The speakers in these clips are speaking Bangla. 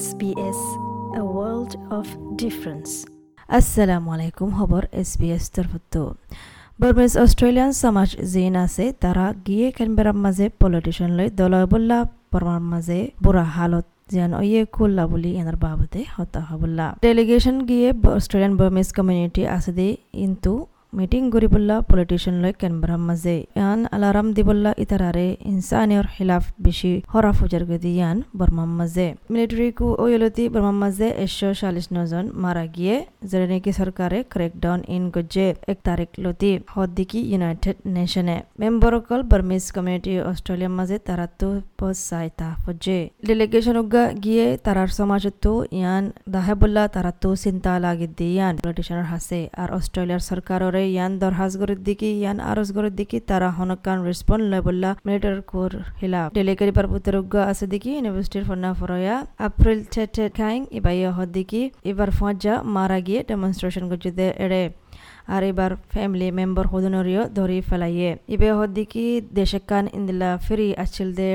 SBS, a world of difference. আসসালামু আলাইকুম খবর এস বি এস তরফতো বর্মিজ অস্ট্রেলিয়ান সমাজ জিন আছে তারা গিয়ে কেনবেরার মাঝে পলিটিশিয়ান লৈ দলয় বল্লা বর্মার মাঝে বুড়া হালত যেন ওয়ে কুল্লা বলি এনার বাবদে হতা হবল্লা ডেলিগেশন গিয়ে অস্ট্রেলিয়ান বর্মিজ কমিউনিটি আছে দে কিন্তু মিটিং গরিবুল্লা পলিটিশিয়ান লৈ কেনবেরার মাঝে ইয়ান আলারাম দিবল্লা ইতারারে ইনসানিয়র খিলাফ বেশি হরা ফুজার গদি ইয়ান বর্মার মাঝে মিলিটারি কু ওয়লতি বর্মার মাঝে একশো চাল্লিশ নজন মারা গিয়ে যেটা নাকি সরকারে ক্রেকডাউন ইন গজে এক তারিখ লতি হদ্দিকি ইউনাইটেড নেশনে মেম্বরকল বার্মিজ কমিউনিটি অস্ট্রেলিয়ার মাঝে তারা তো পসাইতা ফজে ডেলিগেশন উগা গিয়ে তারার সমাজতো ইয়ান দাহেবুল্লা তারা তো চিন্তা লাগি দিয়ে ইয়ান পলিটিশিয়ানের হাসে আর অস্ট্রেলিয়ার সরকারের ইয়ান দরহাজ গরের দিকে, ইয়ান আরজ গরের দিকে, তারা হনকান রেসপন্ড লয় বললা মিলিটার কোর হিলা ডেলিগারি পারপুতের উগা আছে দিকে ইউনিভার্সিটির ফন্না ফরয়া এপ্রিল খাইং, এবার হদ্দিকি এবার ফজা মারা গিয়ে ডেমনস্ট্রেশন করছে এড়ে, আর এবার ফ্যামিলি মেম্বার হদনরিও ধরি ফেলাইয়ে ইবে হদ্দিকি দেশেকান ইন্দিলা ফিরি আছিল দে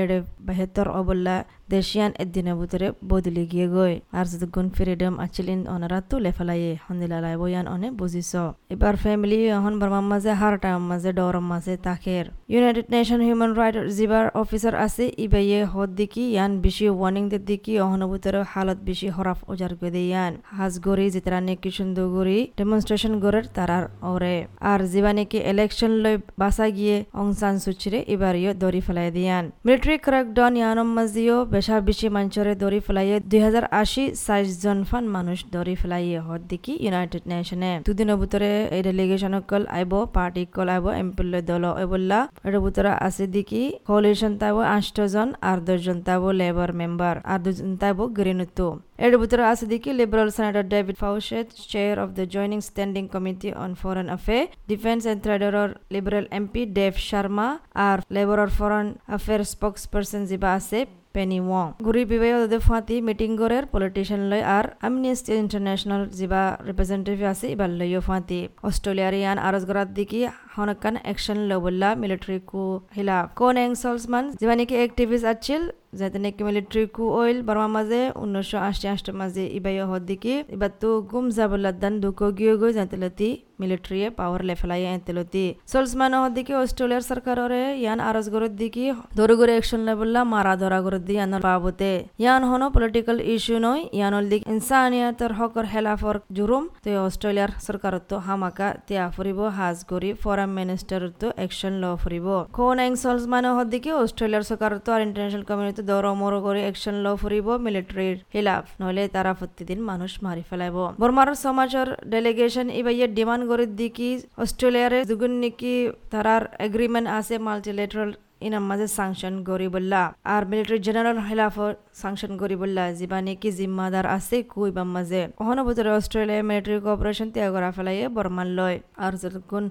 বেহতর অবল্লা দেশিয়ান এদিনে বুতরে বদলি গিয়ে গই আর যতগুণ ফ্রিডম আছিল ইন অনারা তুলে ফেলাইয়ে হন্দিলা লাই বয়ান অনে বুঝিছ এবার ফ্যামিলি এখন বর্মার মাঝে হার টাইম মাঝে ডরম মাঝে তাকের ইউনাইটেড নেশন হিউম্যান রাইট জিবার অফিসার আছে ইবাইয়ে, হদ দিকি ইয়ান বেশি ওয়ার্নিং দে দিকি অহনভূতর হালত বেশি হরাফ ওজার গদে ইয়ান। হাজগরি যেতারা নেকি সুন্দরগরি ডেমনস্ট্রেশন গরের তারার ওরে আর জিবা নেকি ইলেকশন লই বাসা গিয়ে অংসান সুচিরে এবার ইয়ে দরি ফেলাই দিয়ান মিলিটারি ক্র্যাকডাউন ইয়ানম মাঝিও বেশা বেশি মঞ্চরে দরি ফেলাইয়ে দুই হাজার আশি জন ফান মানুষ দরি ফেলাইয়ে হদ দিকি ইউনাইটেড নেশনে দুদিনের ভিতরে এই ডেলিগেশন কল আইব পার্টি কল আইব এমপিল দল এবল্লা এটার ভিতরে আছে দিকি কোলিশন তাইব আষ্ট জন আর দশজন তাইব লেবার মেম্বার আর দুজন তাইব গ্রিনুতো এর ভিতরে আছে দিকে liberal senator David Fawcett chair of the joining standing committee on foreign affair defence and ট্রেডারর liberal MP Dave Sharma আর লেবারর ফরেন অ্যাফেয়ার স্পোক্স পার্সন যিবা আছে পেনি ওয়ং ঘুরি বিবাহ দে ফাঁতি মিটিং গরের পলিটিশিয়ান লয় আর আমনিস্ট ইন্টারন্যাশনাল যা রিপ্রেজেন্টেটিভ আছে এবার লইও ফাঁতি অস্ট্রেলিয়ার ইয়ান আরজ গড়ার দিকে হনকান একশন লবল্লা মিলিটারি কু হিলা কোন এং সলসমান যিবা নাকি অ্যাক্টিভিস্ট আছিল যাতে নাকি মিলিটারি কু অইল, বর্মা মাঝে উনিশশো আশি আষ্ট মাঝে ইবাই হদ্দিকি এবার তো গুম দান দুঃখ গিয়ে গই যাতে লতি, মিলিটারিয়ে পাওয়ার লেফেলাই এতেলতি সলসমান হদ্দিকি অস্ট্রেলিয়ার সরকাররে, ইয়ান আরজ গরত দিকি ধরে গরে অ্যাকশন লেবল্লা মারা ধরা গরত দি ইয়ান বাবতে। ইয়ান হনো পলিটিক্যাল ইস্যু নয় ইয়ানল দিক ইনসানিয়াতর হকর হেলাফর জুরুম। তো অস্ট্রেলিয়ার সরকারত তো হামাকা তিয়া ফুরিব, হাজ গরি ফরেন মিনিস্টার তো অ্যাকশন ল ফুরিব। কোন এং সলসমান হদ্দিকি অস্ট্রেলিয়ার সরকারত আর ইন্টারন্যাশনাল কমিউনিটি দর মর করে একশন ল ফুরিব মিলিটারির হিলাফ নহলে তারা প্রতিদিন মানুষ মারি ফেলাইব। বর্মার সমাজের ডেলিগেশন ইবাইয়ে ডিমান্ড করে দিকি, অস্ট্রেলিয়ার দুগুণ নিকি তারার এগ্রিমেন্ট আছে মাল্টিলেটারাল ইনার মাঝে সাংশন গরিবুল্লাহ। আর মিলিটারি জেনারেল হেলাফ সাংশন গরিবুল্লাহ যিবা নাকি জিম্মাদার আছে? কুইবার মাঝে। অহন বছরে অস্ট্রেলিয়া মিলিটারি কোঅপারেশন ত্যাগ করা ফেলাইয়ে বর্মান লয়। আর যতক্ষণ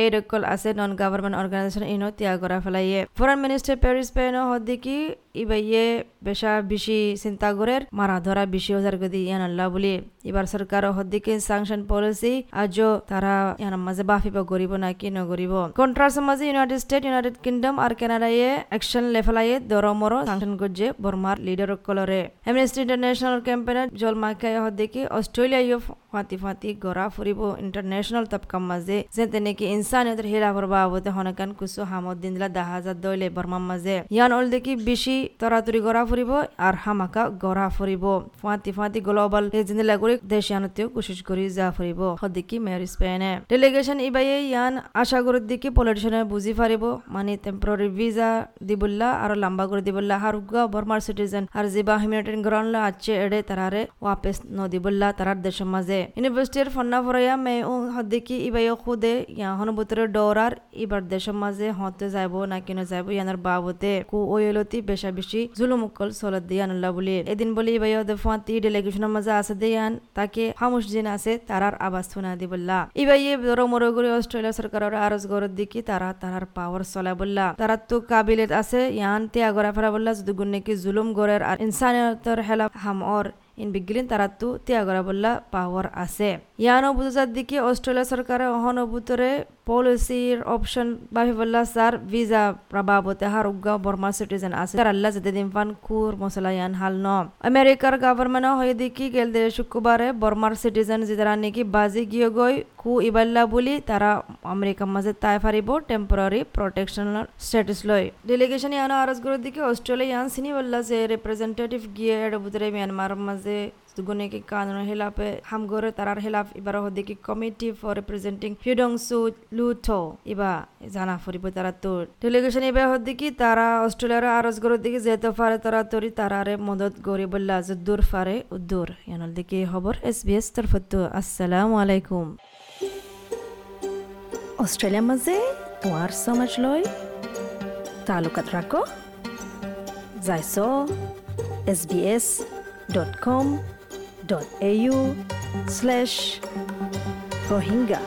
এই রকল আছে নন গভর্নমেন্ট অর্গানাইজেশন ইনো ত্যাগ করা ফেলাইয়ে। ফরেন মিনিস্টার প্যারিস পেনো হদ্দিকি ইবাইয়ে বেশা বেশি চিন্তা করের মারা ধরা বেশি হাজার গদি ইয়ান আল্লাহ বলি। এবার সরকার হদ্দিকে সাংশন পলিসি আজও তারা ইয়ান মাঝে বাফিব গরিব না কি নগরিব কন্ট্রাস মাঝে ইউনাইটেড স্টেট ইউনাইটেড কিংডম আর কানাডায়ে অ্যাকশন লেফেলাইয়ে দরমর সাংশন গজ্জে বর্মার লিডার কলরে। এমনেস্টি ইন্টারন্যাশনাল ক্যাম্পেইন জল মাকায় হদ্দিকে অস্ট্রেলিয়া ফাঁতি ফাঁতি গড়া ফুরিব ইন্টারন্যাশনাল তবকার মাঝে যে তেনেকে ইনসানিয়তের হেরা ভরবা আবতে হনকান কুসু হামদ দিন দিলা দাহ হাজার দইলে বর্মার মাঝে ইয়ান অল দেখি বেশি তরাতুরি গড়া ফুরিব আর হামাকা গড়া ফুরিব ফাঁতি ফাঁতি গ্লোবাল জিন্দিলা করে দেশ ইয়ানতেও কোশিশ করি যা ফুরিব হদিকি মেয়র স্পেনে ডেলিগেশন ইবাইয়ে ইয়ান আশা করে দিকে পলিটিশিয়ানে বুঝি পারিব মানে টেম্পোরারি ভিসা দিবুল্লা আর লম্বা করে দিবুল্লা হারুগা বর্মার সিটিজেন আর জিবা হিউম্যানিটেরিয়ান গ্রাউন্ড আছে এড়ে তারারে ওয়াপেস নদিবুল্লা তারার দেশের মাঝে। ইউনিভার্সিটির ফন্না ফরাইয়া মে ও হদিকি ইবাইও খুদে ইয়া হনবুতরে ডরার ইবার দেশের মাঝে হতে যাইব না কিনে যাইব ইয়ানার বাবতে কু ওয়েলতি বেশা বেশি জুলুমুকল সলত দিয়ান আল্লাহ বলি। এদিন বলি ইবাইও দে ফাঁতি ডেলিগেশনের মাঝে আছে দিয়ান তাকে হামুস জিন আছে তারার আবাস শুনা দি বললা ইবাইয়ে বড় মরো করে অস্ট্রেলিয়া সরকারের আরজ গরত দিকি তারা তারার পাওয়ার চলা বললা তারা তো কাবিলেত আছে, ইয়ান তে আগরা ফেরা বললা যদি গুণ নাকি জুলুম গরের আৰ ইনসানিয়তৰ হেলা হামৰ ইন বিগ্ৰীন তাৰাতো ত্যাগৰা বোলা পাৱাৰ আছে দিকে অস্ট্রেলিয়া সরকারে অহন অভূতরে পলিসির অপশন বাহি বললা স্যার ভিসা বাবতে হার উগা বর্মা সিটিজেন আছে। তার আল্লাহ যেতে দিন ফান কুর মশলা ইয়ান হাল ন। আমেরিকার গভর্নমেন্ট হয়ে দেখি গেল দে শুক্রবারে বর্মার সিটিজেন যেতারা নাকি বাজি গিয়ে গই কু ইবাল্লা বলি তারা আমেরিকার মাঝে তাই ফারিব টেম্পোরারি প্রোটেকশনাল স্ট্যাটাস লয়। ডেলিগেশন ইয়ানো আরজ দিকে অস্ট্রেলিয়া ইয়ান সিনি বললা যে রিপ্রেজেন্টেটিভ গিয়ে এর ভিতরে মিয়ানমার মাঝে গুনে কি কানুন হিলাপে হামগরে তারার হিলাপ এবার হদিকে কমিটি ফর রিপ্রেজেন্টিং ফিডং সু লুথো ইবা জানা ফুরিব তারা তো ডেলিগেশন এবার হদিকে তারা অস্ট্রেলিয়ার আরজ করে দিকে যেতে পারে তারা তরি তারারে মদত গরি বললা যে দূর ফারে উদ্দূর ইয়ানোর দিকে খবর এস বি এস তরফত আসসালামু আলাইকুম। অস্ট্রেলিয়ার মাঝে তোমার সমাজ লয়, তালুকাত রাখো যাইছ S B S dot com dot A U slash Rohingya